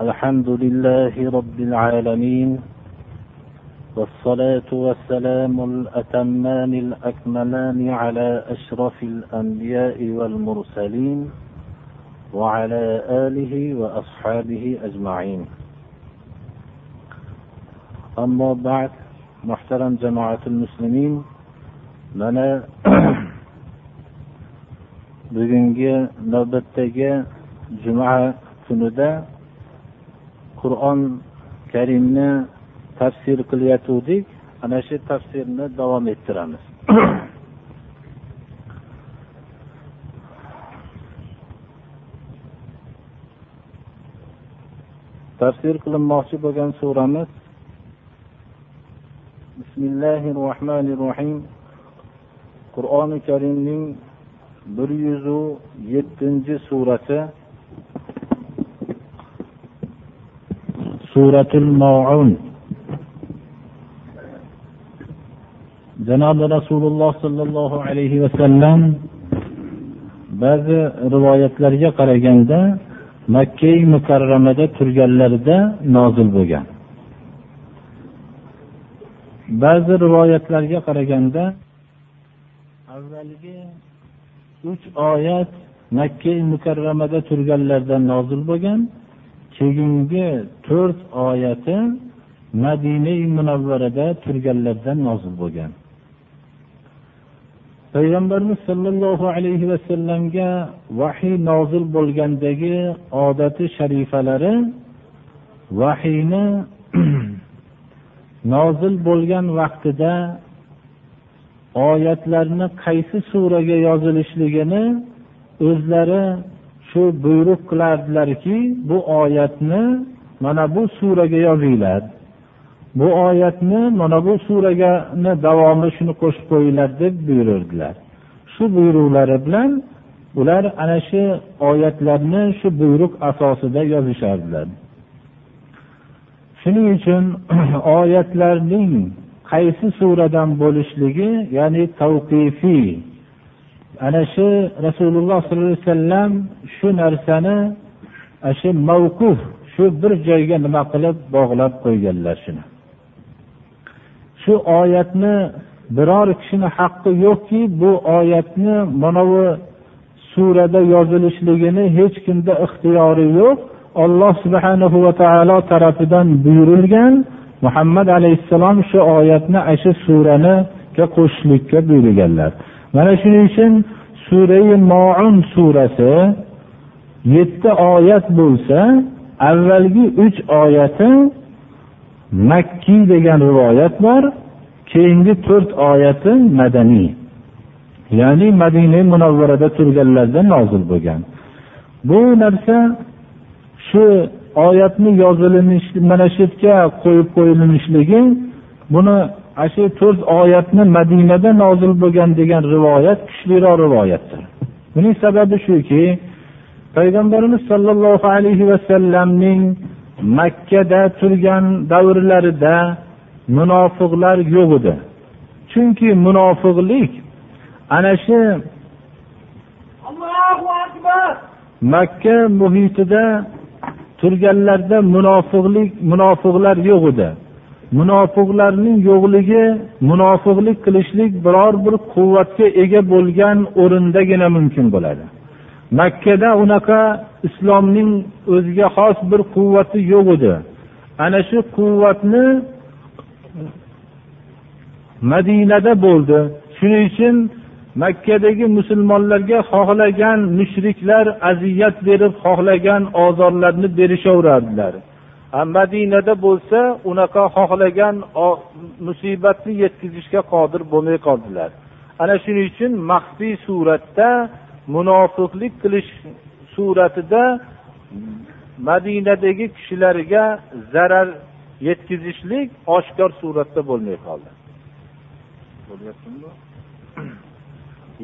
الحمد لله رب العالمين والصلاة والسلام الأتمان الأكملان على أشرف الأنبياء والمرسلين وعلى آله وأصحابه أجمعين. أما بعد محترم جماعة المسلمين mana bugungi navbatdagi juma kunida qur'on karimni tafsir qilayotgandik ana shu tafsirni davom ettiramiz. Tafsir qilinmoqchi bo'lgan suramiz bismillahi rohmanir rohim qur'oni karimning bir yuzu yettinchi surati suratul maun. Janobi rasululloh sollallohu alayhi vasallam ba'zi rivoyatlarga qaraganda makkai mukarramada turganlarida nozil bo'lgan. Ba'zi rivoyatlarga qaraganda avvalgi uch oyat makka mukarramada turganlarda nozil bo'lgan. Keyingi to'rt oyati madina munavvarada turganlardan nozil bo'lgan. Payg'ambarimiz sollallohu alayhi vasallamga vahiy nozil bo'lgandagi odati sharifalari vahiyni nozil bo'lgan vaqtida oyatlarni qaysi suraga yozilishligini o'zlari shu buyruq qilardilarki bu oyatni mana bu suraga yozinglar. Bu oyatni mana bu suragani davomi shuni qo'shib qo'yinglar deb buyururdilar. Shu buyruqlari bilan ular ana shu oyatlarni shu buyruq asosida yozishardilar. Shuning uchun oyatlarning qaysi suradan bo'lishligi ya'ni tavqifiy ana shu rasululloh sollallohu alayhi vasallam shu narsani shu mavquf shu bir joyga nima qilib bog'lab qo'yganlar shuni. Shu oyatni biror kishini haqqi yo'qki bu oyatni mana bu surada yozilishligini hech kimda ixtiyori yo'q. Olloh subhanahu va taolo tarafidan buyurilgan muhammad alayhissalom shu oyatni ana shu suraniga qo'shishlikka buyurganlar. Mana shuning uchun surai moun surasi yetti oyat bo'lsa avvalgi uch oyati makkiy degan rivoyat bor keyingi to'rt oyati madaniy ya'ni madina munavvarada turganlarda nozil bo'lgan. Bu narsa shu oyatni yozilinish mana shu yerga qo'yib qo'yilinishligi buni ana shu to'rt oyatni madinada nozil bo'lgan degan rivoyat kuchliroq rivoyatdir. Buning sababi shuki payg'ambarimiz sollallohu alayhi vasallamning makkada turgan davrlarida munofiqlar yo'q edi. Chunki munofiqlik ana shu makka muhitida turganlarda munofiqlik munofiqlar yo'q edi. Munofiqlarning yo'qligi munofiqlik qilishlik biror bir quvvatga ega bo'lgan o'rindagina mumkin bo'ladi. Makkada unaqa islomning o'ziga xos bir quvvati yo'q edi. Ana shu quvvatni madinada bo'ldi. Shuning uchun makkadagi musulmonlarga xohlagan mushriklar aziyat berib xohlagan ozorlarni berishaverardilar. Madinada bo'lsa unaqa xohlagan musibatni yetkazishga qodir bo'lmay qoldilar. Ana shuning uchun maxfiy suratda munofiqlik qilish suratida madinadagi kishilarga zarar yetkazishlik oshkor suratda bo'lmay qoldi.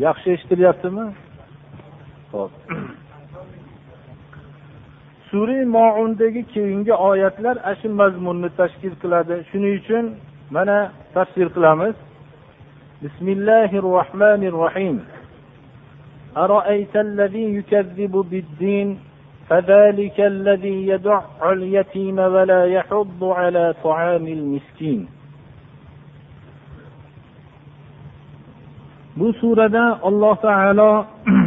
yaxshi eshitilyaptimi ho'p sura moundagi keyingi oyatlar ana shu mazmunni tashkil qiladi shuning uchun mana tafsir qilamiz bismillahi rohmanir rohim أرأيت الذي يكذب بالدين فذلك الذي يدع اليتيم ولا يحض على طعام المسكين bu surada alloh taolo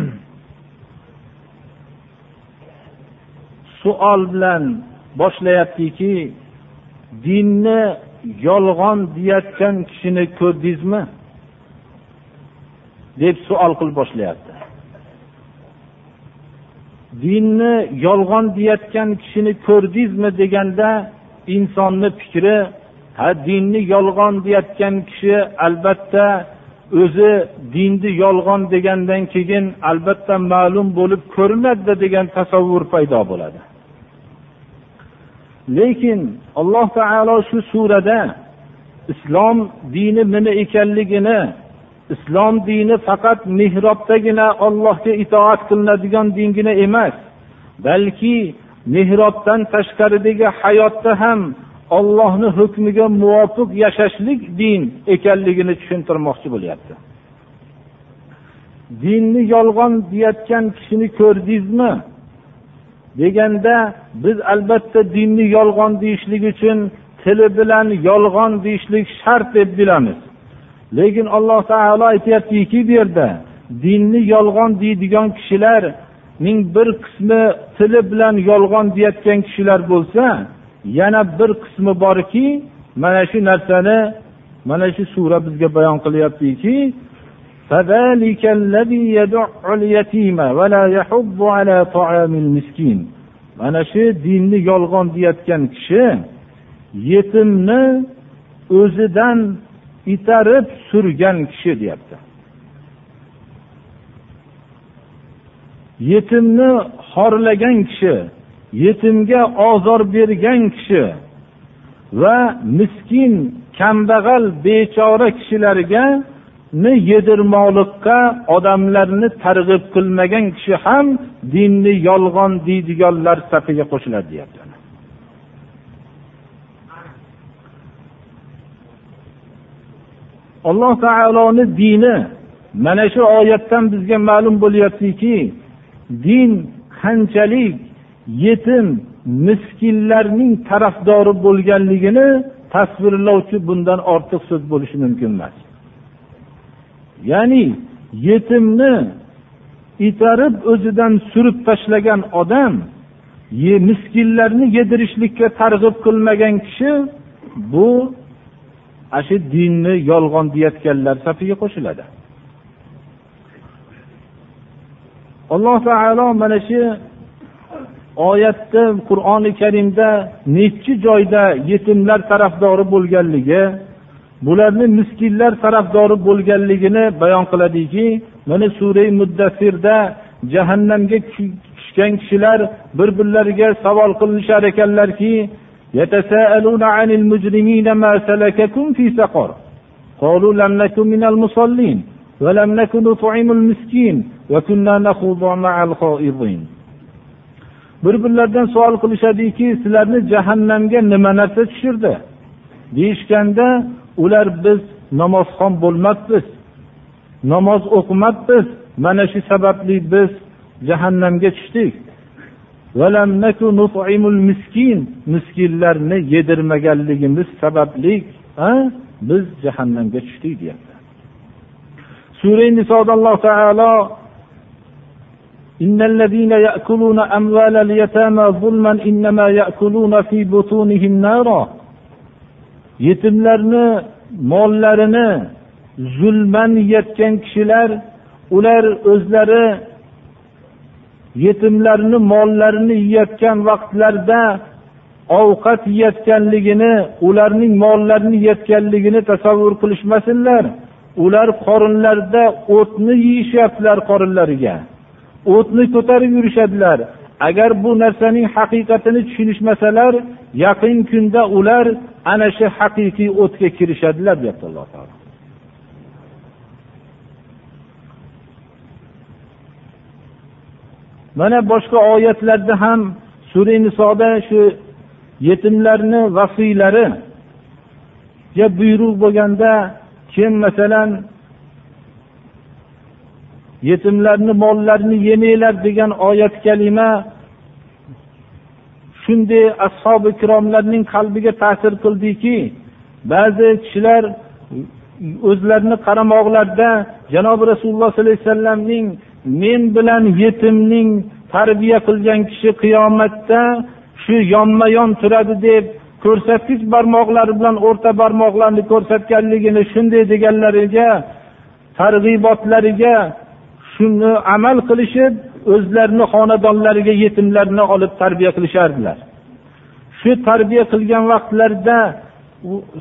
suol bilan boshlayaptiki dinni yolg'on deyayotgan kishini ko'rdingizmi? deb suol qilib boshlayapti. Dinni yolg'on deyayotgan kishini ko'rdingizmi deganda insonni fikri ha dinni yolg'on deyayotgan kishi albatta o'zi dinni yolg'on degandan keyin albatta ma'lum bo'lib ko'rinadida degan tasavvur paydo bo'ladi. Lekin alloh taolo shu surada islom dini nima ekanligini islom dini faqat mehrobdagina ollohga itoat qilinadigan dingina emas balki mehrobdan tashqaridagi hayotda ham ollohni hukmiga muvofiq yashashlik din ekanligini tushuntirmoqchi bo'lyapti. Dinni yolg'on deyayotgan kishini ko'rdingizmi? Deganda biz albatta dinni yolg'on deyishlik uchun tili bilan yolg'on deyishlik shart deb bilamiz. Lekin alloh taolo aytyaptiki bu yerda dinni yolg'on deydigan kishilarning bir qismi tili bilan yolg'on deyayotgan kishilar bo'lsa yana bir qismi borki mana shu narsani mana shu sura bizga bayon qilyaptiki mana shu dinni yolg'on deyayotgan kishi yetimni o'zidan itarib surgan kishi deyapti. Yetimni xorlagan kishi yetimga ozor bergan kishi va miskin kambag'al bechora kishilarga yedirmoqlikqa odamlarni targ'ib qilmagan kishi ham dinni yolg'on deydiganlar safiga qo'shiladi deyapti. Alloh taoloni dini mana shu oyatdan bizga ma'lum bo'lyaptiki din qanchalik yetim miskinlarning tarafdori bo'lganligini tasvirlovchi bundan ortiq so'z bo'lishi mumkin emas. Ya'ni yetimni itarib o'zidan surib tashlagan odam miskinlarni yedirishlikka targ'ib qilmagan kishi bu ana shu dinni yolg'on deyayotganlar safiga qo'shiladi. Alloh taolo mana shu oyatda qur'oni karimda nechi joyda yetimlar tarafdori bo'lganligi bularni miskinlar tarafdori bo'lganligini bayon qiladiki mana sura muddassirda jahannamga tushgan kishilar bir birlariga savol qilishar ekanlarki يتساءلون عن المجرمين ما سلككم في سقر قالوا لم نكن من المصلين ولم نكن نطعم المسكين وكنا نخوض مع الخائضين bir birlaridan savol qilishadiki sizlarni jahannamga nima narsa tushirdi? Deyishganda ular biz namozxon bo'lmabmiz namoz o'qimabmiz mana shu sababli biz jahannamga tushdik. Miskinlarni yedirmaganligimiz sababli biz jahannamga tushdik deyapti. Sura nisoda alloh taolo إن الذين يأكلون أموال اليتامى ظلما إنما يأكلون في بطونهم نارا yetimlarni mollarini zulman yeyotgan kishilar ular o'zlari yetimlarni mollarini yeyotgan vaqtlarida ovqat yeyotganligini ularning mollarini yeyotganligini tasavvur qilishmasinlar ular qorinlarida o'tni yeyishyaptilar qorinlariga O'tni ko'tarib yurishadilar. Agar bu narsaning haqiqatini tushunishmasalar yaqin kunda ular ana shu haqiqiy o'tga kirishadilar deyapti alloh taolo. Mana boshqa oyatlarda ham sura nisoda shu yetimlarni vasiylariga buyruq bo'lganda kim masalan yetimlarni mollarini yemanglar degan oyat kalima shunday ashobi ikromlarning qalbiga ta'sir qildiki ba'zi kishilar o'zlarini qaramoqlarida janobi rasululloh sollallohu alayhi vasallamning men bilan yetimning tarbiya qilgan kishi qiyomatda shu yonma yon turadi deb ko'rsatkich barmoqlari bilan o'rta barmoqlarini ko'rsatganligini shunday deganlariga targ'ibotlariga shuni amal qilishib o'zlarini xonadonlariga yetimlarni olib tarbiya qilishardilar. Shu tarbiya qilgan vaqtlarida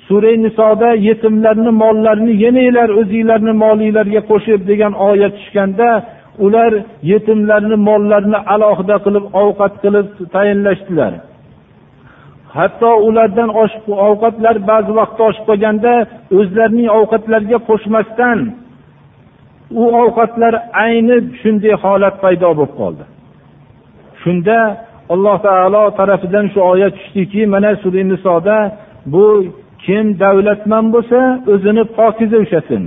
sura nisoda yetimlarni mollarini yemanglar o'zinglarni molinglarga qo'shib degan oyat tushganda ular yetimlarni mollarini alohida qilib ovqat qilib tayinlashdilar. Hatto ulardan oshib ovqatlar ba'zi vaqtda oshib qolganda o'zlarining ovqatlariga qo'shmasdan u ovqatlar ayni shunday holat paydo bo'lib qoldi. Shunda alloh taolo tarafidan shu oyat tushdiki mana sura nisoda bu kim davlatman bo'lsa o'zini pokiza ushlasin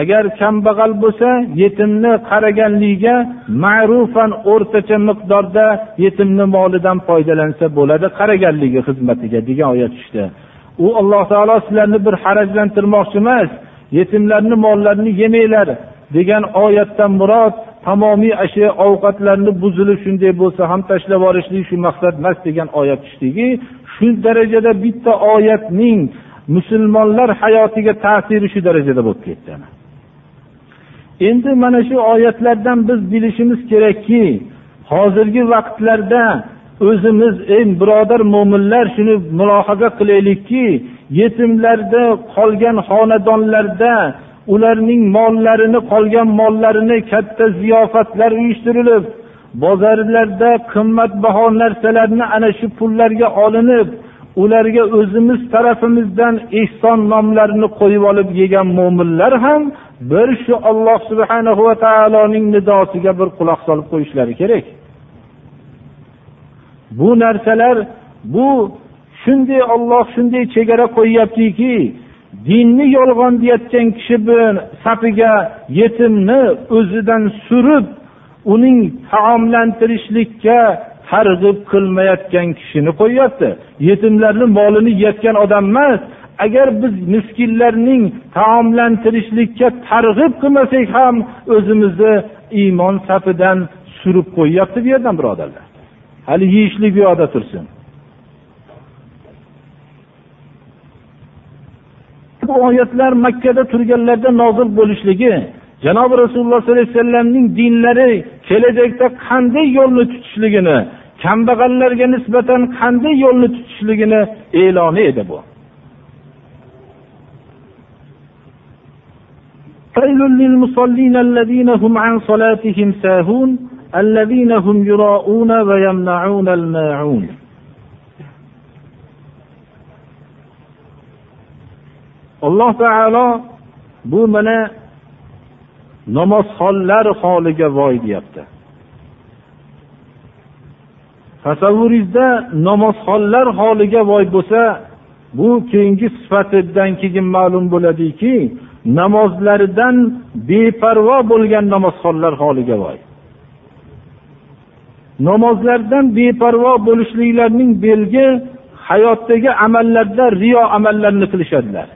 agar kambag'al bo'lsa yetimni qaraganligiga ma'rufan o'rtacha miqdorda yetimni molidan foydalansa bo'ladi qaraganligi xizmatiga degan oyat tushdi. U alloh taolo sizlarni bir harajlantirmoqchi emas yetimlarni mollarini yemanglar degan oyatdan murod tamomiy shu ovqatlarni buzilib shunday bo'lsa ham tashlab yuborishlik shu maqsad emas degan oyat tushdiki shu darajada bitta oyatning musulmonlar hayotiga ta'siri shu darajada bo'lib ketdi endi mana shu oyatlardan biz bilishimiz kerakki hozirgi vaqtlarda o'zimiz ey birodar mo'minlar shuni mulohaza qilaylikki yetimlarda qolgan xonadonlarda ularning mollarini qolgan mollarini katta ziyofatlar uyushtirilib bozorlarda qimmatbaho narsalarni ana shu pullarga olinib ularga o'zimiz tarafimizdan ehson nomlarini qo'yib olib yegan mo'minlar ham bir shu olloh subhana va taoloning nidosiga bir quloq solib qo'yishlari kerak. Bu narsalar bu shunday olloh shunday chegara qo'yyaptiki dinni yolg'on deyayotgan kishi safiga yetimni o'zidan surib uning taomlantirishlikka targ'ib qilmayotgan kishini qo'yyapti. Yetimlarni molini yeyotgan odam emas agar biz miskinlarning taomlantirishlikka targ'ib qilmasak ham o'zimizni iymon safidan surib qo'yyapti bu yerdan birodarlar. Hali yeyishlik bu yoqda tursin. bu oyatlar makkada turganlarda nozil bo'lishligi janobi rasululloh sollallohu alayhi vasallamning dinlari kelajakda qanday yo'lni tutishligini kambag'allarga nisbatan qanday yo'lni tutishligini e'loni edi bu ويل للمصلين الذين هم عن صلاتهم ساهون الذين هم يراءون ويمنعون الماعون alloh taolo bu mana namozxonlar holiga voy deyapti. Tasavvuringizda namozxonlar holiga voy bo'lsa bu keyingi sifatidan keyin ma'lum bo'ladiki namozlaridan beparvo bo'lgan namozxonlar holiga voy. Namozlardan beparvo bo'lishliklarining belgi hayotdagi amallarda riyo amallarni qilishadilar.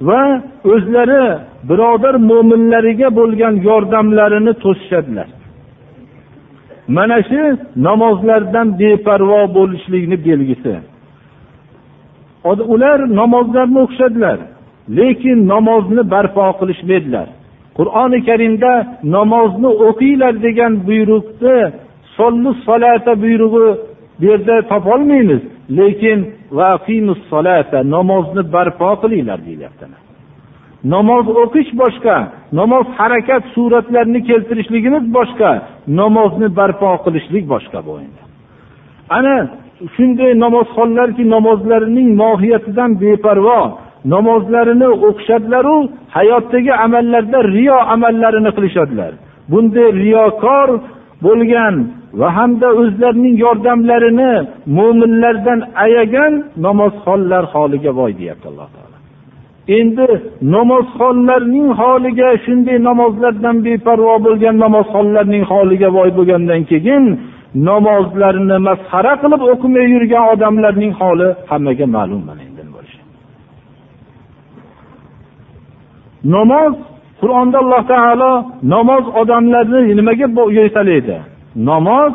Va o'zlari birodar mo'minlariga bo'lgan yordamlarini to'sishadilar. Mana shu namozlardan beparvo bo'lishlikni belgisi. Ular namozlarni o'qishadilar lekin namozni barpo qilishmaydilar qur'oni karimda namozni o'qinglar degan buyruqni sollu solata buyrug'i bu yerda topolmaymiz. Lekin namozni barpo qilinglar deyilyapti namoz o'qish boshqa namoz harakat suratlarini keltirishligimiz boshqa namozni barpo qilishlik boshqa bu endi. Ana shunday namozxonlarki namozlarining mohiyatidan beparvo namozlarini o'qishadilaru hayotdagi amallarda riyo amallarini qilishadilar. Bunday riyokor bo'lgan va hamda o'zlarining yordamlarini mo'minlardan ayagan namozxonlar holiga voy deyapti alloh taolo. Endi namozxonlarning holiga shunday namozlardan beparvo bo'lgan namozxonlarning holiga voy bo'lgandan keyin namozlarini masxara qilib o'qimay yurgan odamlarning holi hammaga ma'lum mana endi namoz qur'onda alloh taolo namoz odamlarni nimaga yo'talaydi namoz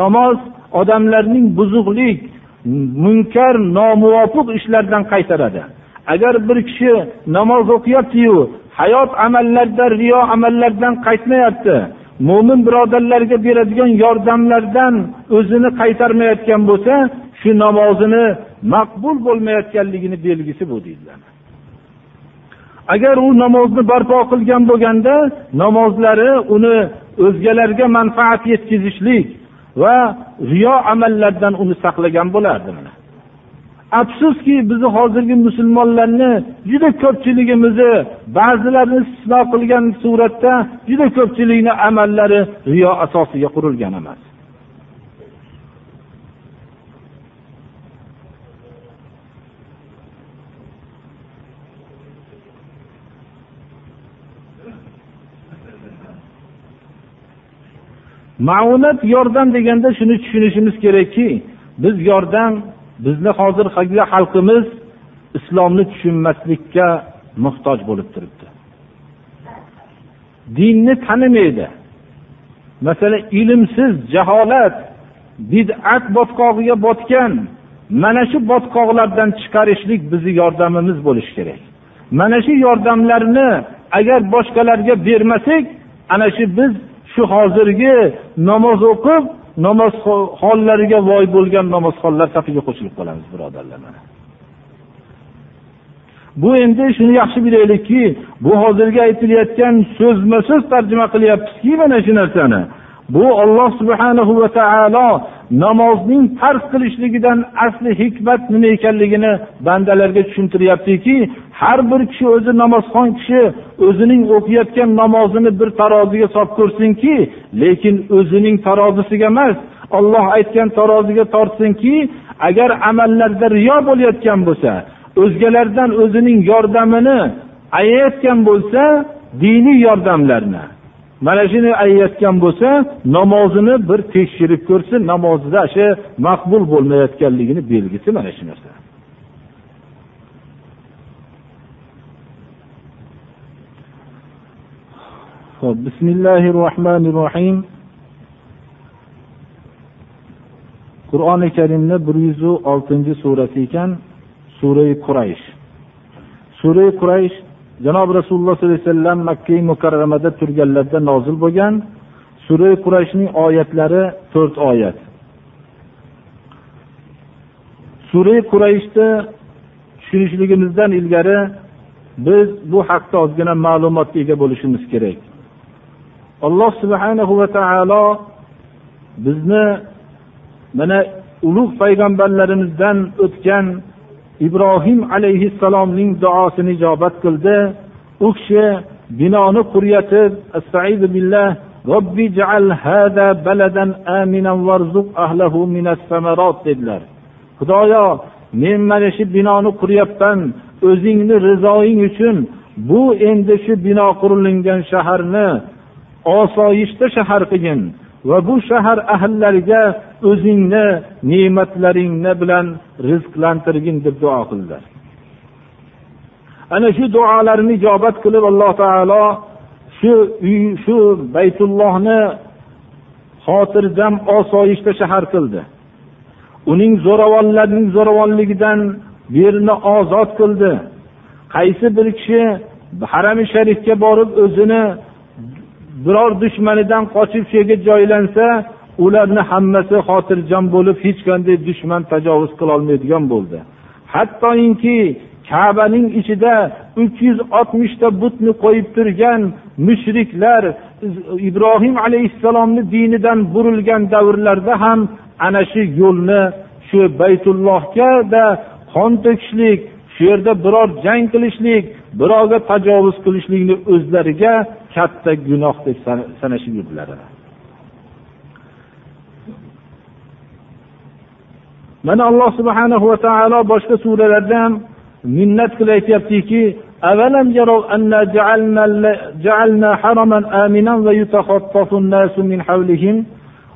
namoz odamlarning buzuqlik munkar nomuvofiq ishlardan qaytaradi. Agar bir kishi namoz o'qiyaptiyu hayot amallarida riyo amallardan qaytmayapti mo'min birodarlarga beradigan yordamlardan o'zini qaytarmayotgan bo'lsa shu namozini maqbul bo'lmayotganligini belgisi bu deydilar. Agar u namozni barpo qilgan bo'lganda namozlari uni o'zgalarga manfaat yetkazishlik va riyo amallardan uni saqlagan bo'lardi mana. Afsuski bizni hozirgi musulmonlarni juda ko'pchiligimizni ba'zilarini istisno qilgan suratda juda ko'pchilikni amallari riyo asosiga qurilgan emas. Ma'unat yordam deganda shuni tushunishimiz kerakki biz yordam bizni hozir xalqimiz islomni tushunmaslikka muhtoj bo'lib turibdi. Dinni tanimaydi. Masalan ilmsiz jaholat bid'at botqog'iga botgan mana shu botqoqlardan chiqarishlik bizni yordamimiz bo'lishi kerak. Mana shu yordamlarni agar boshqalarga bermasak ana shu biz shu hozirgi namoz o'qib namoz hollariga voy bo'lgan namozxonlar safiga qo'shilib qolamiz birodarlar mana. Bu endi shuni yaxshi bilaylikki bu hozirgi aytilayotgan so'zma so'z tarjima qilyapmizki mana shu narsani. Bu olloh subhanahu va taolo namozning farz qilishligidan asli hikmat nima ekanligini bandalarga tushuntiryaptiki har bir kishi o'zi namozxon kishi o'zining o'qiyotgan namozini bir taroziga solib ko'rsinki lekin o'zining tarozisiga emas olloh aytgan taroziga tortsinki agar amallarda riyo bo'layotgan bo'lsa o'zgalardan o'zining yordamini ayayotgan bo'lsa diniy yordamlarni mana shuni aytayotgan bo'lsa namozini bir tekshirib ko'rsin namozida shu maqbul bo'lmayotganligini belgisi mana shu narsa. Bismillahi rohmanir rohim qur'oni karimni bir yuz oltinchi surasi ekan sura quraysh. Sura quraysh janob rasululloh sollallohu alayhi vasallam makka mukarramada turganlarida nozil bo'lgan sura qurashning oyatlari to'rt oyat. Sura qurayshni tushunishligimizdan ilgari biz bu haqda ozgina ma'lumotga ega bo'lishimiz kerak. Alloh subhanahu va taolo bizni mana ulug' payg'ambarlarimizdan o'tgan ibrohim alayhissalomning duosini ijobat qildi. U kishi binoni quryatib billah robbi jaal hada baladan aminan varzuq ahlahu minas samarat dedilar. Xudoyo men mana shu binoni quryapman o'zingni rizoying uchun bu endi shu bino qurilingan shaharni osoyishta shahar qilgin. Va bu shahar ahllariga o'zingni ne'matlaringni bilan rizqlantirgin deb duo qildilar. Ana shu duolarini ijobat qilib alloh taolo shu uy shu baytullohni xotirjam osoyishta shahar qildi. Uning zo'ravonlarning zo'ravonligidan bu yerni ozod qildi. Qaysi bir kishi harami sharifga borib o'zini biror dushmanidan qochib shu yerga joylansa ularni hammasi xotirjam bo'lib hech qanday dushman tajovuz qilolmaydigan bo'ldi. Hattoinki kabaning ichida uch yuz oltmishta butni qo'yib turgan mushriklar ibrohim alayhissalomni dinidan burilgan davrlarda ham ana shu yo'lni shu baytullohgada qon to'kishlik shu yerda biror jang qilishlik birovga tajovuz qilishlikni o'zlariga katta gunoh deb sanashib yurdilar mana alloh subhanahu va taolo boshqa suralarda ham minnat qilib aytyaptiki أولم يروا أنا جعلنا, جعلنا حرما آمنا ويتخطف الناس من حولهم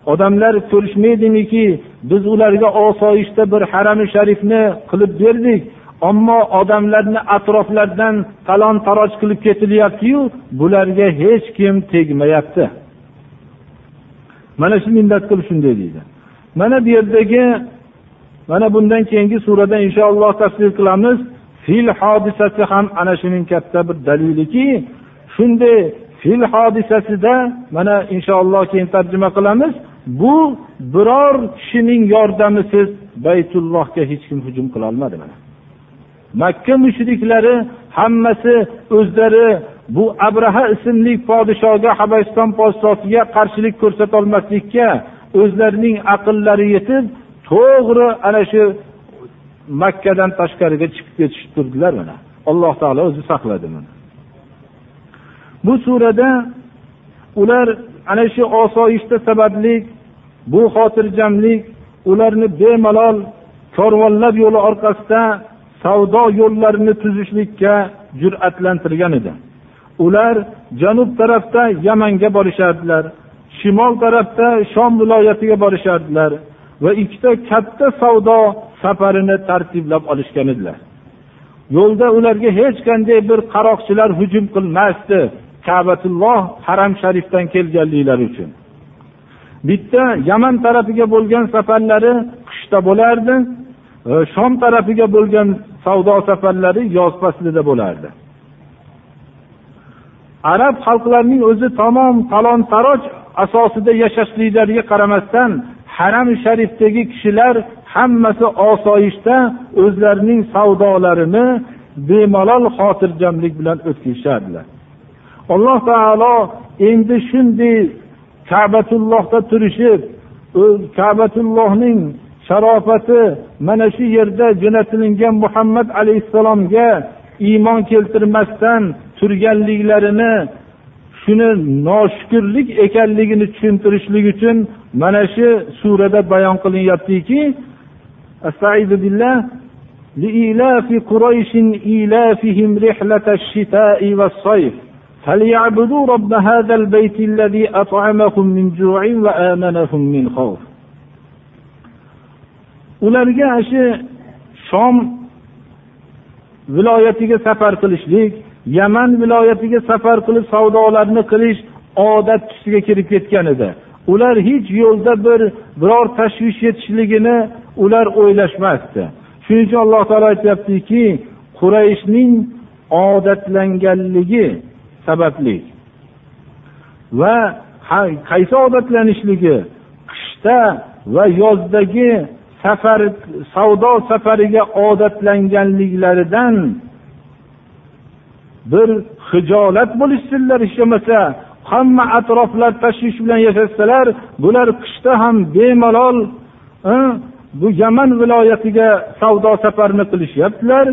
odamlar ko'rishmaydimiki biz ularga osoyishta bir harami sharifni qilib berdik Ammo odamlarni atroflaridan talon taroj qilib ketilyaptiyu bularga hech kim tegmayapti. Mana shu minnat qilib shunday deydi. Mana bu yerdagi mana bundan keyingi surada inshaalloh tafsir qilamiz. Fil hodisasi ham ana shuning katta bir daliliki shunday fil hodisasida mana inshaalloh keyin tarjima qilamiz. Bu biror kishining yordamisiz baytullohga hech kim hujum qilolmadi mana. Makka mushriklari hammasi o'zlari bu abraha ismli podshoga habasiston podshosiga qarshilik ko'rsatolmaslikka o'zlarining aqllari yetib to'g'ri ana shu makkadan tashqariga chiqib ketishib turdilar mana. Alloh taolo o'zi saqladi mana bu surada ular ana shu osoyishta sababli bu xotirjamlik ularni bemalol korvonlab yo'li orqasida savdo yo'llarini tuzishlikka jur'atlantirgan edi. Ular janub tarafda yamanga borishardilar shimol tarafda shom viloyatiga borishardilar va ikkita katta savdo safarini tartiblab olishgan edilar. Yo'lda ularga hech qanday bir qaroqchilar hujum qilmasdi kabatulloh haram sharifdan kelganliklari uchun. Bitta yaman tarafiga bo'lgan safarlari qishda bo'lardi shom tarafiga bo'lgan savdo safarlari yoz faslida bo'lardi. Arab xalqlarining o'zi tamom talon taroj asosida yashashliklariga qaramasdan haram sharifdagi kishilar hammasi osoyishta o'zlarining savdolarini bemalol xotirjamlik bilan o'tkazishardilar. Alloh taolo endi shunday kabatullohda turishib kabatullohning sharofati mana shu yerda jo'natilingan muhammad alayhissalomga iymon keltirmasdan turganliklarini shuni noshukurlik ekanligini tushuntirishlik uchun mana shu surada bayon qilinyaptiki لإيلاف قريش إيلافهم رحلة الشتاء والصيف فليعبدوا رب هذا البيت الذي أطعمهم من جوع وآمنهم من خوف ularga shu shom viloyatiga safar qilishlik yaman viloyatiga safar qilib savdolarni qilish odat tusiga kirib ketgan edi. Ular hech yo'lda bir biror tashvish yetishligini ular o'ylashmasdi. Shuning uchun alloh taolo aytyaptiki qurayshning odatlanganligi sababli va qaysi odatlanishligi qishda va yozdagi safar savdo safariga odatlanganliklaridan bir hijolat bo'lishsinlar hech bo'lmasa. Hamma atroflar tashvish bilan yashashsalar bular qishda ham bemalol e, bu yaman viloyatiga savdo safarini qilishyaptilar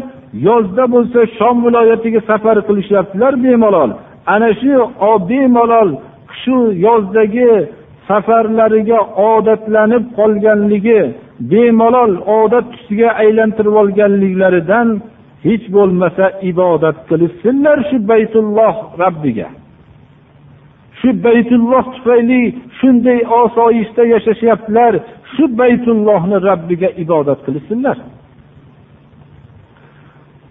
yozda bo'lsa shom viloyatiga safar qilishyaptilar bemalol. Ana shu bemalol shu yozdagi safarlariga odatlanib qolganligi bemalol odat tusiga aylantirib olganliklaridan hech bo'lmasa ibodat qilishsinlar shu baytulloh rabbiga. Shu baytulloh tufayli shunday osoyishta yashashyaptilar shu baytullohni rabbiga ibodat qilishsinlar.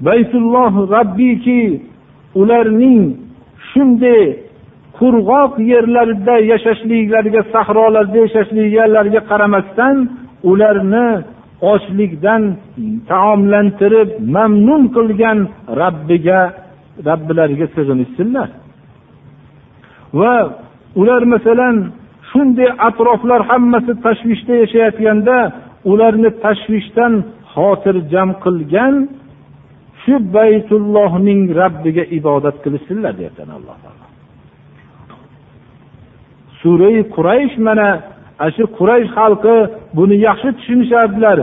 Baytulloh rabbiki ularning shunday qurg'oq yerlarda yashashliklariga sahrolarda yashashliklariga qaramasdan ularni ochlikdan taomlantirib mamnun qilgan rabbiga robbilariga sig'inishsinlar. Va ular masalan shunday atroflar hammasi tashvishda yashayotganda ularni tashvishdan xotirjam qilgan shu baytullohning rabbiga ibodat qilishsinlar deyapti alloh taolo. Surai quraysh mana ana shu quraysh xalqi buni yaxshi tushunishardilar.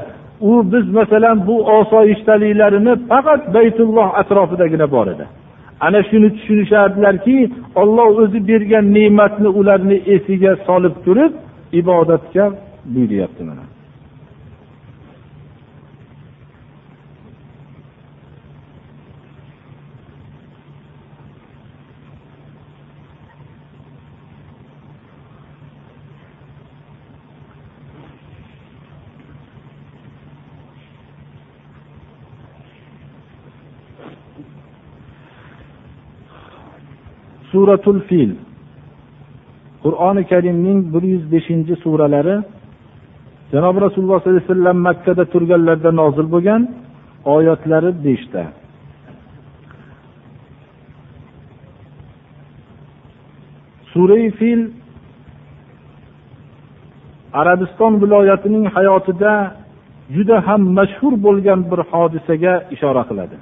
U biz masalan bu osoyishtaliklarini faqat baytulloh atrofidagina bor edi. Ana shuni tushunishardilarki olloh o'zi bergan ne'matni ularni esiga solib turib ibodatga buyuryapti mana. Suratul fil. Qur'oni karimning bir yuz beshinchi suralari janobi rasululloh sollallohu alayhi vasallam makkada turganlarida nozil bo'lgan oyatlari beshta. Surai fil arabiston viloyatining hayotida juda ham mashhur bo'lgan bir hodisaga ishora qiladi.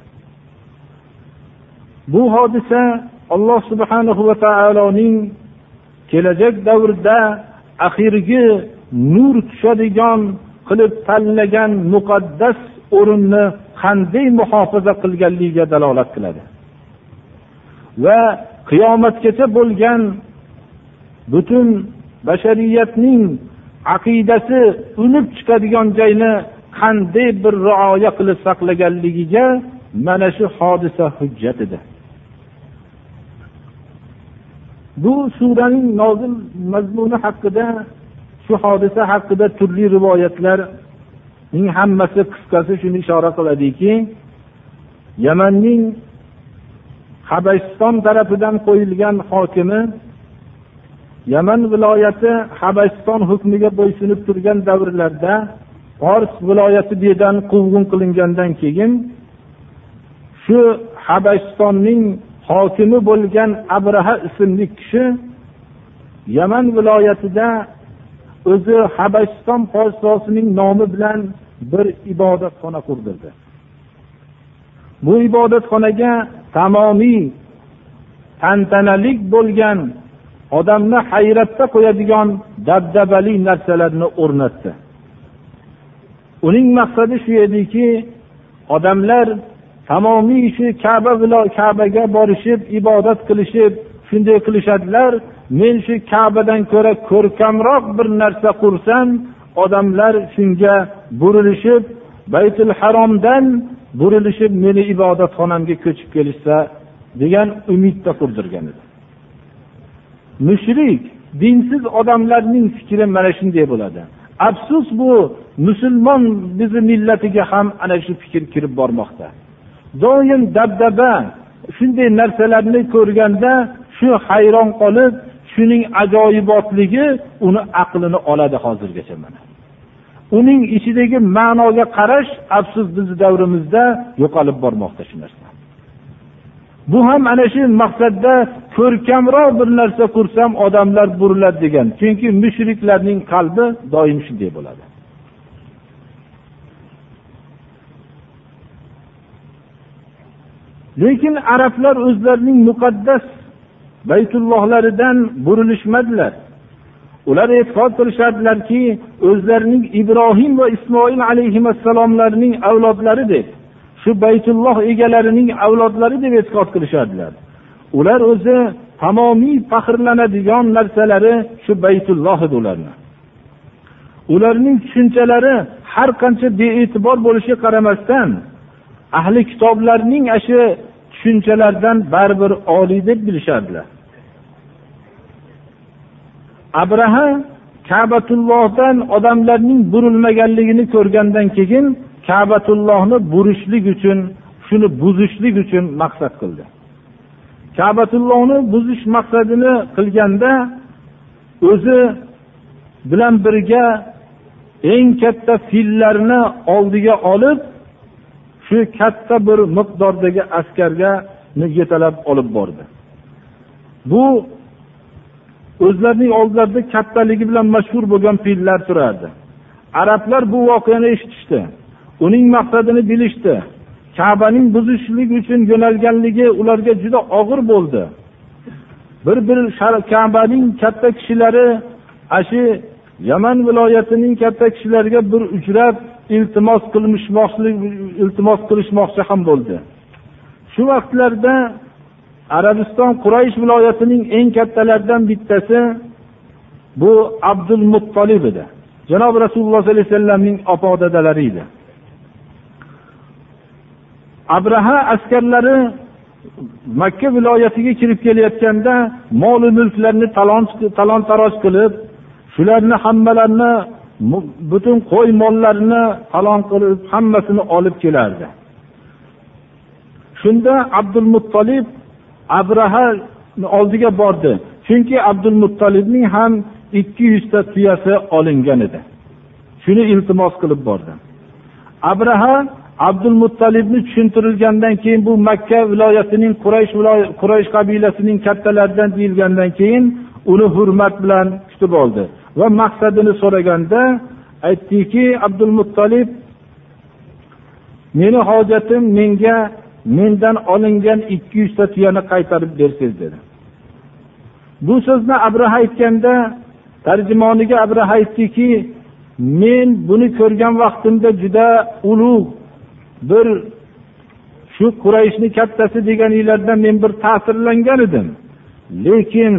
Bu hodisa alloh subhanahu va taoloning kelajak davrda axirgi nur tushadigan qilib tanlagan muqaddas o'rinni qanday muhofaza qilganligiga dalolat qiladi. Va qiyomatgacha bo'lgan butun bashariyatning aqidasi unib chiqadigan joyni qanday bir rioya qilib saqlaganligiga mana shu hodisa hujjat edi. Bu suraning nozil mazmuni haqida shu hodisa haqida turli rivoyatlarning hammasi qisqasi shuni ishora qiladiki yamanning habasiston tarafidan qo'yilgan hokimi yaman viloyati habasiston hukmiga bo'ysunib turgan davrlarda fors viloyati bu quvg'in qilingandan keyin shu habasistonning hokimi bo'lgan abraha ismli kishi yaman viloyatida o'zi habasiston podshosining nomi bilan bir ibodatxona qurdirdi. Bu ibodatxonaga tamomiy tantanalik bo'lgan odamni hayratda qo'yadigan dabdabali narsalarni o'rnatdi. Uning maqsadi shu ediki odamlar tamomiy shu kaba kabaga borishib ibodat qilishib shunday qilishadilar. Men shu kabadan ko'ra ko'rkamroq bir narsa qursam odamlar shunga burilishib baytul haromdan burilishib meni ibodatxonamga ko'chib kelishsa degan umidda qurdirgan edi. Mushrik dinsiz odamlarning fikri mana shunday bo'ladi. Afsus bu musulmon bizni millatiga ham ana shu fikr kirib bormoqda. Doim dabdaba shunday narsalarni ko'rganda shu hayron qolib shuning ajoyibotligi uni aqlini oladi hozirgacha mana. Uning ichidagi ma'noga qarash afsus bizni davrimizda yo'qolib bormoqda shu narsa. Bu ham ana shu maqsadda ko'rkamroq bir narsa qursam odamlar buriladi degan chunki mushriklarning qalbi doim shunday bo'ladi. Lekin arablar o'zlarining muqaddas baytullohlaridan burilishmadilar. Ular e'tiqod qilishardilarki o'zlarining ibrohim va ismoil alayhissalomlarning avlodlari deb shu baytulloh egalarining avlodlari deb e'tiqod qilishadilar. Ular o'zi tamomiy faxrlanadigan narsalari shu baytulloh edi ularni. Ularning tushunchalari har qancha bee'tibor bo'lishiga qaramasdan ahli kitoblarning ana shu tushunchalardan baribir oliy deb bilishardilar. Abraha kabatullohdan odamlarning burilmaganligini ko'rgandan keyin kabatullohni burishlik uchun shuni buzishlik uchun maqsad qildi. Kabatullohni buzish maqsadini qilganda o'zi bilan birga eng katta fillarni oldiga olib shu katta bir miqdordagi askarga yetalab olib bordi. Bu o'zlarining oldilarida kattaligi bilan mashhur bo'lgan fillar turardi. Arablar bu voqeani eshitishdi. Uning maqsadini bilishdi. Kabaning buzishlik uchun yo'nalganligi ularga juda og'ir bo'ldi. Bir bir kabaning katta kishilari ana shu yaman viloyatining katta kishilariga bir uchrab iltimos qilishmoqchilik iltimos qilishmoqchi ham bo'ldi. Shu vaqtlarda arabiston quraysh viloyatining eng kattalaridan bittasi bu abdul muttolib edi. Janobi rasululloh sollallohu alayhi vasallamning opa dadalari edi. Abraha askarlari makka viloyatiga kirib kelayotganda mol mulklarni talon taroj qilib shularni hammalarini butun qo'y mollarini falon qilib hammasini olib kelardi. Shunda abdul muttolib abraha oldiga bordi. Chunki abdul muttolibning ham ikki yuzta tuyasi olingan edi. Shuni iltimos qilib bordi. Abraha abdul muttolibni tushuntirilgandan keyin bu makka viloyatining quraysh quraysh qabilasining kattalaridan deyilgandan keyin uni hurmat bilan kutib oldi. Va maqsadini so'raganda aytdiki abdul muttolib meni hojatim menga mendan olingan ikki yuzta tuyani qaytarib bersangiz dedi. Bu so'zni abraha aytganda tarjimoniga abraha aytdiki men buni ko'rgan vaqtimda juda ulug' bir shu qurayshni kattasi deganinglardan men bir ta'sirlangan edim. Lekin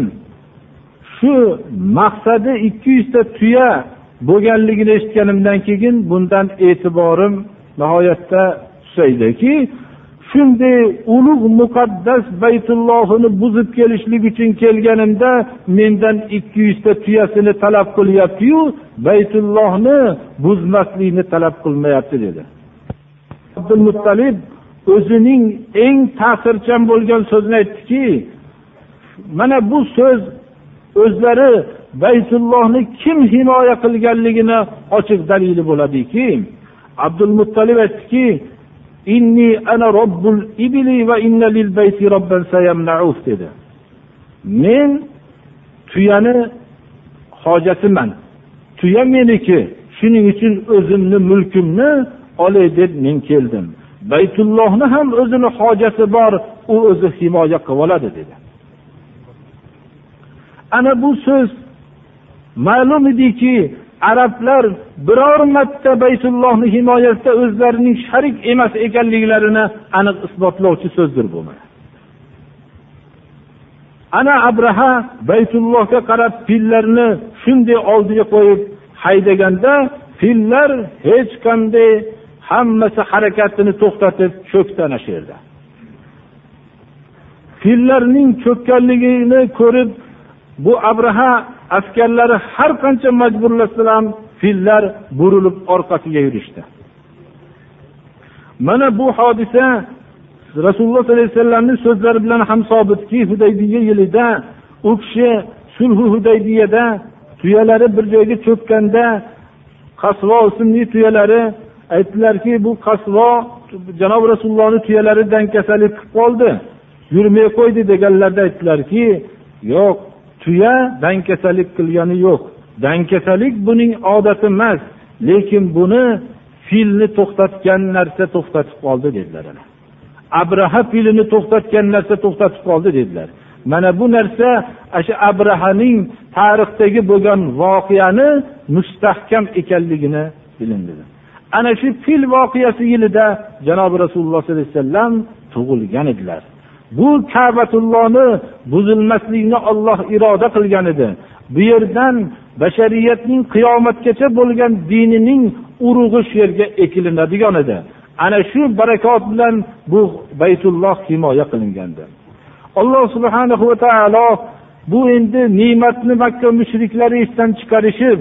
shu maqsadi ikki yuzta tuya bo'lganligini eshitganimdan keyin bundan e'tiborim nihoyatda tusaydiki shunday ulug' muqaddas baytullohini buzib kelishlik uchun kelganimda mendan ikki yuzta tuyasini talab qilyaptiyu baytullohni buzmaslikni talab qilmayapti dedi. Abdul muttalib o'zining eng ta'sirchan bo'lgan so'zini aytdiki mana bu so'z o'zlari baytullohni kim himoya qilganligini ochiq dalili bo'ladiki. Abdul muttalib aytdiki inni ana robbul ibli va inna lil bayti robban sayamnauf dedi. Men tuyani hojatiman. Tuya meniki. Shuning uchun o'zimni mulkimni olay deb men keldim. Baytullohni ham o'zini hojati bor u o'zi himoya qilib oladi dedi. Ana bu so'z ma'lum ediki arablar biror marta baytullohni himoyasida o'zlarining sharik emas ekanliklarini aniq isbotlovchi so'zdir bu ana abraha baytullohga qarab fillarni shunday oldiga qo'yib haydaganda fillar hech qanday hammasi harakatini to'xtatib cho'kdi ana shu yerda fillarning cho'kkanligini ko'rib bu abraha askarlari har qancha majburlasalar ham fillar burilib orqasiga yurishdi. Mana bu hodisa rasululloh sollallohu alayhi vasallamni so'zlari bilan ham sobitki hudaybiya yilida u kishi sulhu hudaybiyada tuyalari bir joyga cho'kkanda qasvo ismli tuyalari aytdilarki bu qasvo janob rasulullohni tuyalari dankasalik qilib qoldi yurmay qo'ydi deganlarida aytdilarki yo'q tuya dangkasalik qilgani yo'q. Dangkasalik buning odati emas lekin buni filni to'xtatgan narsa to'xtatib qoldi dedilar abraha filini to'xtatgan narsa to'xtatib qoldi dedilar. Mana bu narsa shu abrahaning tarixdagi bo'lgan voqeani mustahkam ekanligini bilindi ana shu fil voqeasi yilida janobi rasululloh sollallohu alayhi vasallam tug'ilgan edilar. Bu kabatullohni buzilmaslikni olloh iroda qilgan edi. Bu yerdan bashariyatning qiyomatgacha bo'lgan dinining urug'i shu yerga ekilinadigan edi. Ana shu barakot bilan bu baytulloh himoya qilingandi. Alloh subhanahu va taolo bu endi ne'matni makka mushriklari esdan chiqarishib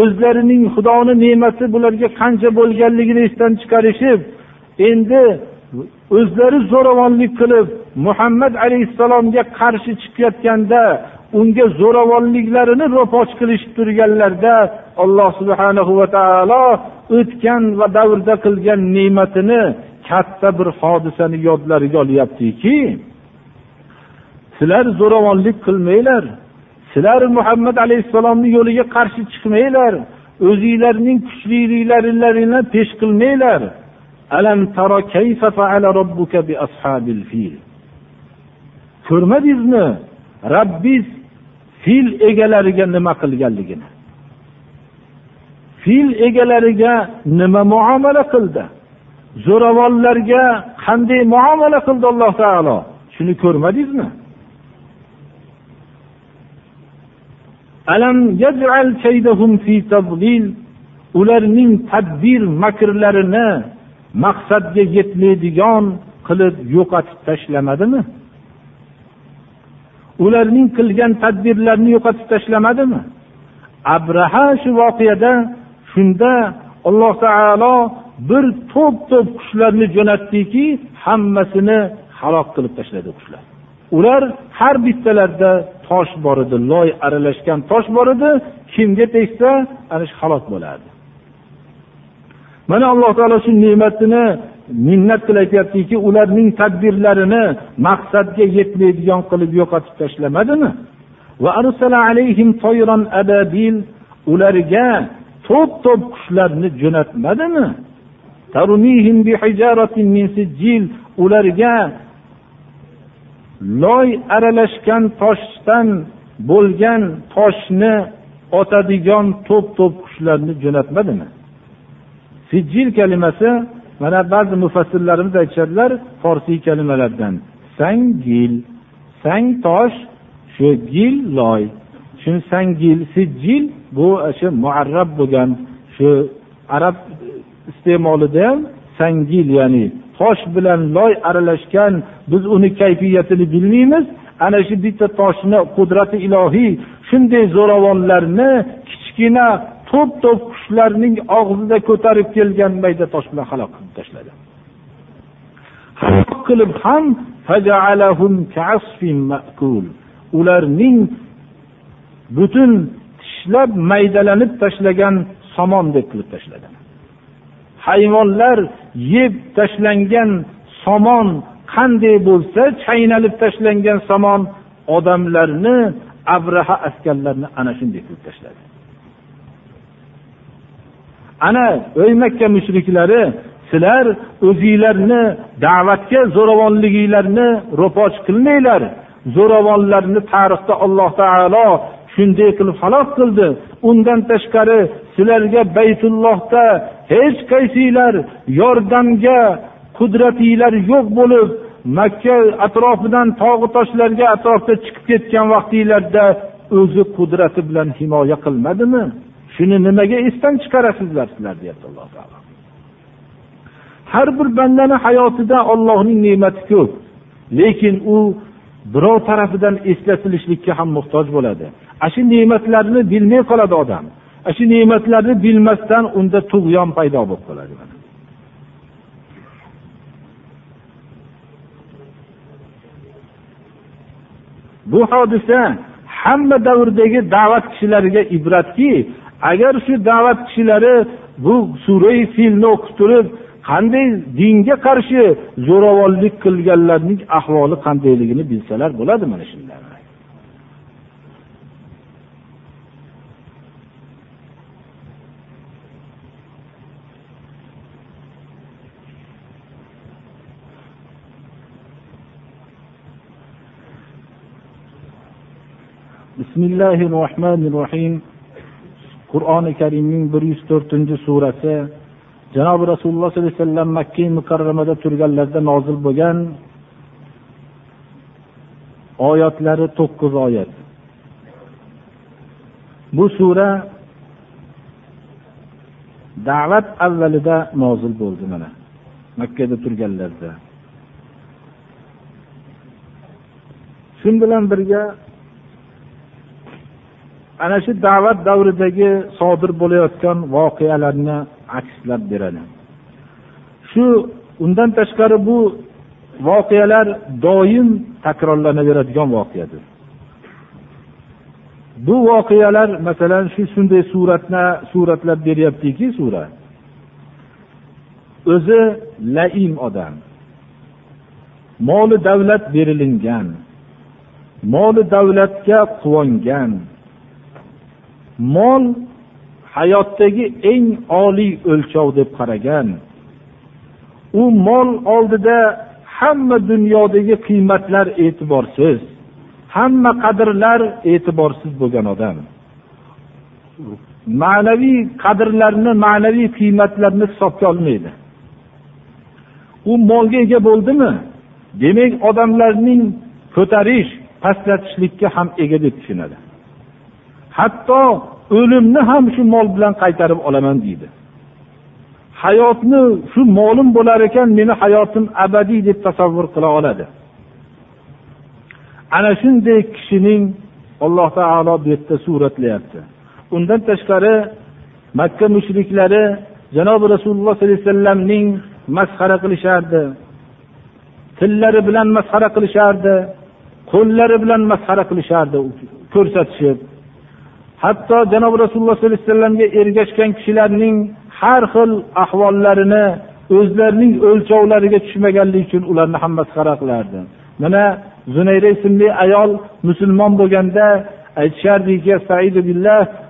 o'zlarining xudoni ne'mati bularga qancha bo'lganligini esdan chiqarishib endi o'zlari zo'ravonlik qilib muhammad alayhissalomga qarshi chiqayotganda unga zo'ravonliklarini ro'poch qilishib turganlarda alloh subhanahu va taolo o'tgan va davrda qilgan ne'matini katta bir hodisani yodlariga olyaptiki sizlar zo'ravonlik qilmanglar sizlar muhammad alayhissalomni yo'liga qarshi chiqmanglar o'zinglarning kuchliliklaringlarni pesh qilmanglar. Alam taro kayfa faala robbuka bi ashabil fil? Ko'rmadingizmi rabbiz fil egalariga nima qilganligini. Fil egalariga nima muomala qildi? Zo'ravonlarga qanday muomala qildi alloh taolo? Shuni ko'rmadingizmi? Alam yaj'al kaydahum fi tadlil? Ularning tadbir makrlarini maqsadga yetmaydigan qilib yo'qotib tashlamadimi? Ularning qilgan tadbirlarini yo'qotib tashlamadimi? Abraha shu voqeada shunda alloh taolo bir to'p to'p qushlarni jo'natdiki hammasini halok qilib tashladi qushlar. Ular har bittalarida tosh bor edi loy aralashgan tosh bor edi kimga tegsa ana shu halok bo'lardi. Mana alloh taolo shu ne'matini minnat qilib aytyaptiki ularning tadbirlarini maqsadga yetmaydigan qilib yo'qotib tashlamadimi? Ularga to'p to'p qushlarni jo'natmadimi? Ularga loy aralashgan toshdan bo'lgan toshni otadigan to'p to'p qushlarni jo'natmadimi? Sijil kalimasi mana ba'zi mufassirlarimiz aytishadilar forsiy kalimalardan. Sangil sang tosh shu gil loy. Shu sangil sijil bu shu muarrab bo'lgan shu arab iste'molida ham sangil ya'ni tosh bilan loy aralashgan biz uni kayfiyatini bilmaymiz. Ana shu bitta toshni qudrati ilohiy shunday zo'ravonlarni kichkina to'p to'p qushlarning og'zida ko'tarib kelgan mayda tosh bilan halok qilib tashladi. Halok qilib ham ularning butun tishlab maydalanib tashlagan somon deb qilib tashladi. Hayvonlar yeb tashlangan somon qanday bo'lsa chaynalib tashlangan somon odamlarni abraha askarlarini ana shunday qilib tashladi. Ana ey makka mushriklari sizlar o'zinglarni da'vatga zo'ravonliginglarni ro'poj qilmanglar. Zo'ravonlarni tarixda alloh taolo shunday qilib halok qildi. Undan tashqari sizlarga baytullohda hech qaysinglar yordamga qudratinglar yo'q bo'lib makka atrofidan tog'u toshlarga atrofda chiqib ketgan vaqtinglarda o'zi qudrati bilan himoya qilmadimi? Shuni nimaga esdan chiqarasizlar sizlar deyapti alloh taolo. Har bir bandani hayotida ollohning ne'mati ko'p lekin u birov tarafidan eslatilishlikka ham muhtoj bo'ladi. Ana shu ne'matlarni bilmay qoladi odam ana shu ne'matlarni bilmasdan unda tug'yon paydo bo'lib qoladi. Bu hodisa hamma davrdagi da'vat kishilariga ibratki agar shu da'vat kishilari bu surai filni o'qib turib qanday dinga qarshi zo'ravonlik qilganlarning ahvoli qandayligini bilsalar bo'ladi mana shunday بسم الله الرحمن الرحيم qur'oni karimning bir yuz to'rtinchi surasi janobi rasululloh sollallohu alayhi vasallam makka mukarramada turganlarida nozil bo'lgan oyatlari to'qqiz oyat. Bu sura da'vat avvalida nozil bo'ldi mana makkada turganlarda shu bilan birga ana shu da'vat davridagi sodir bo'layotgan voqealarni akslab beradi. Shu undan tashqari bu voqealar doim takrorlanaveradigan voqeadir. Bu voqealar masalan shu shunday suratni suratlab beryaptiki sura. O'zi laim odam. Moli davlat berilingan. Moli davlatga quvongan. Mol hayotdagi eng oliy o'lchov deb qaragan. U mol oldida hamma dunyodagi qiymatlar e'tiborsiz hamma qadrlar e'tiborsiz bo'lgan odam. Ma'naviy qadrlarni ma'naviy qiymatlarni hisobga olmaydi. U molga ega bo'ldimi? Demak odamlarning ko'tarish pastlatishlikka ham ega deb tushunadi. Hatto o'limni ham shu mol bilan qaytarib olaman deydi. Hayotni shu molim bo'lar ekan meni hayotim abadiy deb tasavvur qila oladi. Ana shunday kishining alloh taolo bu yerda suratlayapti. Undan tashqari makka mushriklari janobi rasululloh sollallohu alayhi vasallamning masxara qilishardi. Tillari bilan masxara qilishardi. Qo'llari bilan masxara qilishardi ko'rsatishib. hatto janobi rasululloh sollallohu alayhi vasallamga ergashgan kishilarning har xil ahvollarini o'zlarining o'lchovlariga tushmaganligi uchun ularni ham masxara qilardi mana zunayra ismli ayol musulmon bo'lganda aytishardiki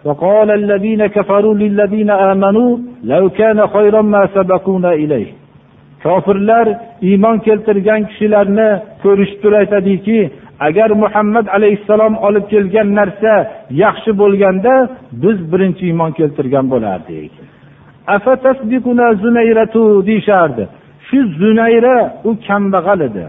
وقال الذين كفروا للذين آمنوا لو كان خيرا ما سبقونا إليه kofirlar iymon keltirgan kishilarni ko'rishib turib aytadiki agar muhammad alayhissalom olib kelgan narsa yaxshi bo'lganda biz birinchi iymon keltirgan bo'lardik. Deyishardi. Shu zunayra u kambag'al edi.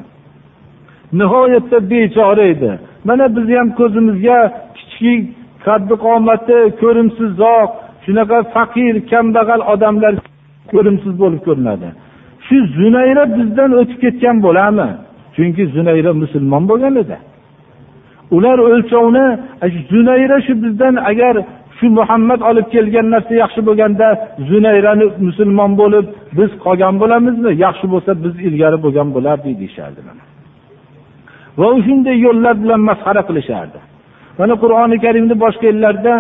Nihoyatda bechora edi. Mana bizni ham ko'zimizga kichik qaddi qomati ko'rimsizroq shunaqa faqir kambag'al odamlar ko'rimsiz bo'lib ko'rinadi. Shu zunayra bizdan o'tib ketgan bo'larmi? Chunki zunayra musulmon bo'lgan edi ular o'lchovni zunayra shu bizdan agar shu muhammad olib kelgan narsa yaxshi bo'lganda zunayrani musulmon bo'lib biz qolgan bo'lamizmi? Yaxshi bo'lsa biz ilgari bo'lgan bo'lardik deyishardi va shunday yo'llar bilan masxara qilishardi. Mana qur'oni karimni boshqa yerlarda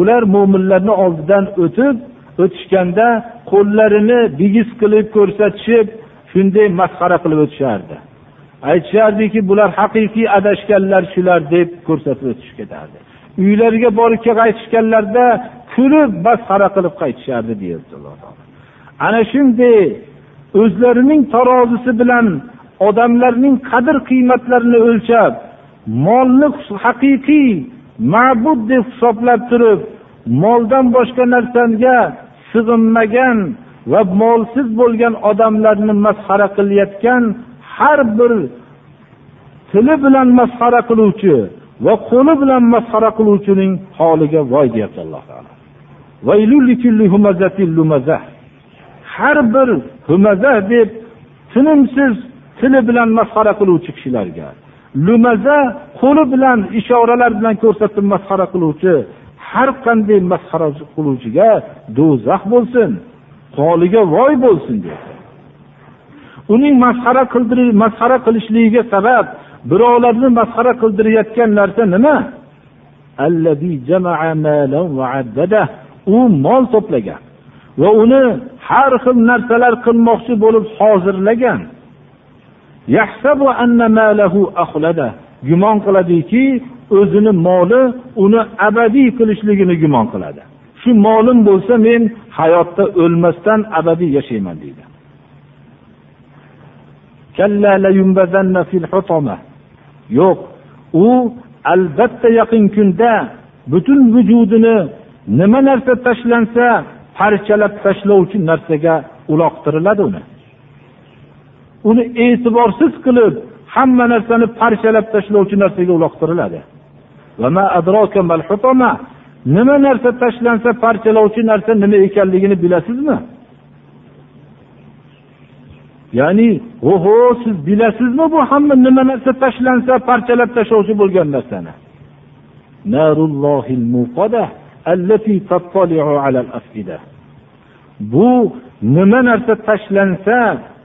ular mo'minlarni oldidan o'tib o'tishganda qo'llarini bigiz qilib ko'rsatishib shunday masxara qilib o'tishardi. Aytishardiki bular haqiqiy adashganlar shular deb ko'rsatib o'tishib ketardi. Uylariga borib qaytishganlarida kulib masxara qilib qaytishardi deyapti alloh taolo. Ana shunday o'zlarining tarozisi bilan odamlarning qadr qiymatlarini o'lchab molni haqiqiy ma'bud deb hisoblab turib moldan boshqa narsaga sig'inmagan va molsiz bo'lgan odamlarni masxara qilayotgan har bir tili bilan masxara qiluvchi va qo'li bilan masxara qiluvchining holiga voy deyapti alloh taolo. Har bir humaza deb tinimsiz tili bilan masxara qiluvchi kishilarga lumaza qo'li bilan ishoralar bilan ko'rsatib masxara qiluvchi har qanday masxara qiluvchiga do'zax bo'lsin holiga voy bo'lsin dedi. Uning masxara masxara qilishligiga sabab birovlarni masxara qildirayotgan narsa nima? U mol to'plagan va uni har xil narsalar qilmoqchi bo'lib hozirlagan. Gumon qiladiki o'zini moli uni abadiy qilishligini gumon qiladi. Shu molim bo'lsa men hayotda o'lmasdan abadiy yashayman deydi. Yo'q u albatta yaqin kunda butun vujudini nima narsa tashlansa parchalab tashlovchi narsaga uloqtiriladi uni. Uni e'tiborsiz qilib hamma narsani parchalab tashlovchi narsaga uloqtiriladi. Nima narsa tashlansa parchalovchi narsa nima ekanligini bilasizmi? Ya'ni oho siz bilasizmi bu hamma nima narsa tashlansa parchalab tashlovchi bo'lgan narsani? Bu nima narsa tashlansa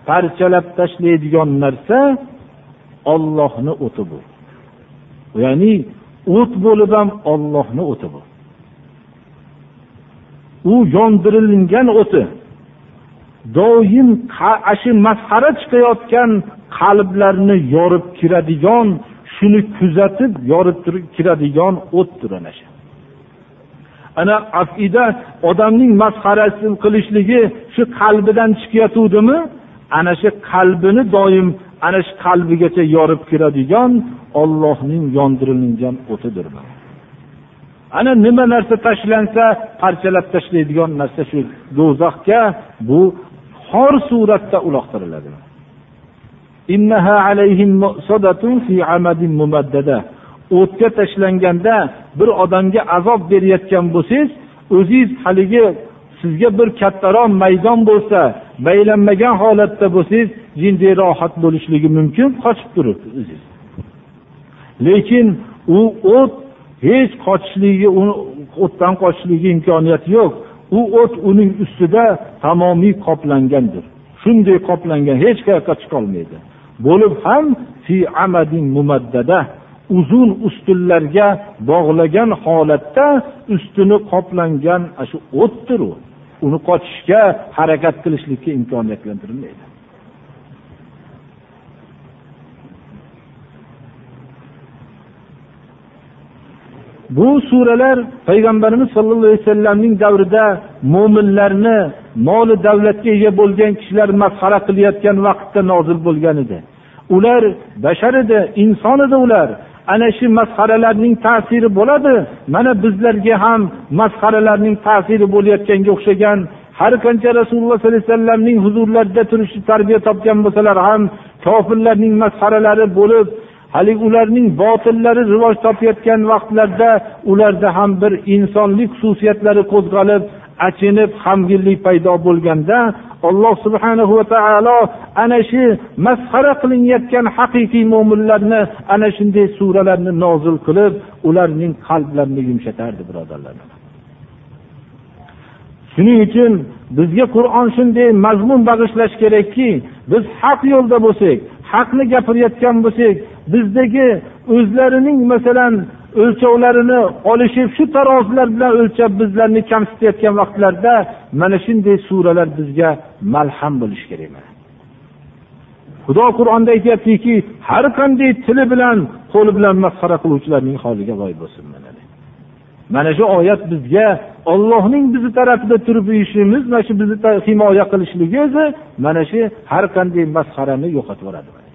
parchalab tashlaydigan narsa ollohni o'ti bu. Ya'ni o't bo'lib ham ollohni o'ti bu. U yondirilgan o'ti doim shu masxara chiqayotgan qalblarni yorib kiradigan shuni kuzatib yorib turib kiradigan o'tdir ana shu. Ana afida odamning masxarasi qilishligi shu qalbidan chiqayotgandimi ana shu qalbini doim ana shu qalbigacha yorib kiradigan ollohning yondirilgan o'tidir ana nima narsa tashlansa parchalab tashlaydigan narsa shu do'zaxga bu xor suratda uloqtiriladi. O'tga tashlanganda bir odamga azob berayotgan bo'lsangiz o'zingiz haligi sizga bir kattaroq maydon bo'lsa baylanmagan holatda bo'lsangiz jinday rohat bo'lishligi mumkin qochib turib. Lekin u o't hech qochishligi uni o'tdan qochishligi imkoniyati yo'q. U o't uning ustida tamomiy qoplangandir. Shunday qoplangan hech qayoqqa chiqolmaydi. Bo'lib ham fi amadin mumaddada uzun ustunlarga bog'lagan holatda ustuni qoplangan shu o'tdir u uni qochishga harakat qilishlikka imkoniyat bu suralar payg'ambarimiz sollallohu alayhi vasallamning davrida mo'minlarni moli davlatga ega bo'lgan kishilar masxara qilayotgan vaqtda nozil bo'lgan edi. Ular bashar edi inson edi ular. Ana shu masxaralarning ta'siri bo'ladi. Mana bizlarga ham masxaralarning ta'siri bo'layotganga o'xshagan. Har qancha rasululloh sollallohu alayhi vasallamning huzurlarida turishni tarbiya topgan bo'lsalar ham kofirlarning masxaralari bo'lib haligi ularning botillari rivoj topayotgan vaqtlarda ularda ham bir insonlik xususiyatlari qo'zg'alib achinib g'amginlik paydo bo'lganda alloh subhanahu va taolo ana shu masxara qilinayotgan haqiqiy mo'minlarni ana shunday suralarni nozil qilib ularning qalblarini yumshatardi birodarlar. Shuning uchun bizga qur'on shunday mazmun bag'ishlash kerakki biz haq yo'lda bo'lsak haqni gapirayotgan bo'lsak bizdagi o'zlarining masalan o'lchovlarini olishib shu tarozilar bilan o'lchab bizlarni kamsitayotgan vaqtlarda mana shunday suralar bizga malham bo'lishi kerak xudo qur'onda aytyaptiki har qanday tili bilan qo'li bilan masxara qiluvchilarning holiga voy bo'lsin mana shu oyat bizga ollohning bizni tarafida turib ishimiz mana shu bizni himoya qilishligi o'zi mana shu har qanday masxarani yo'qotib yuboradi.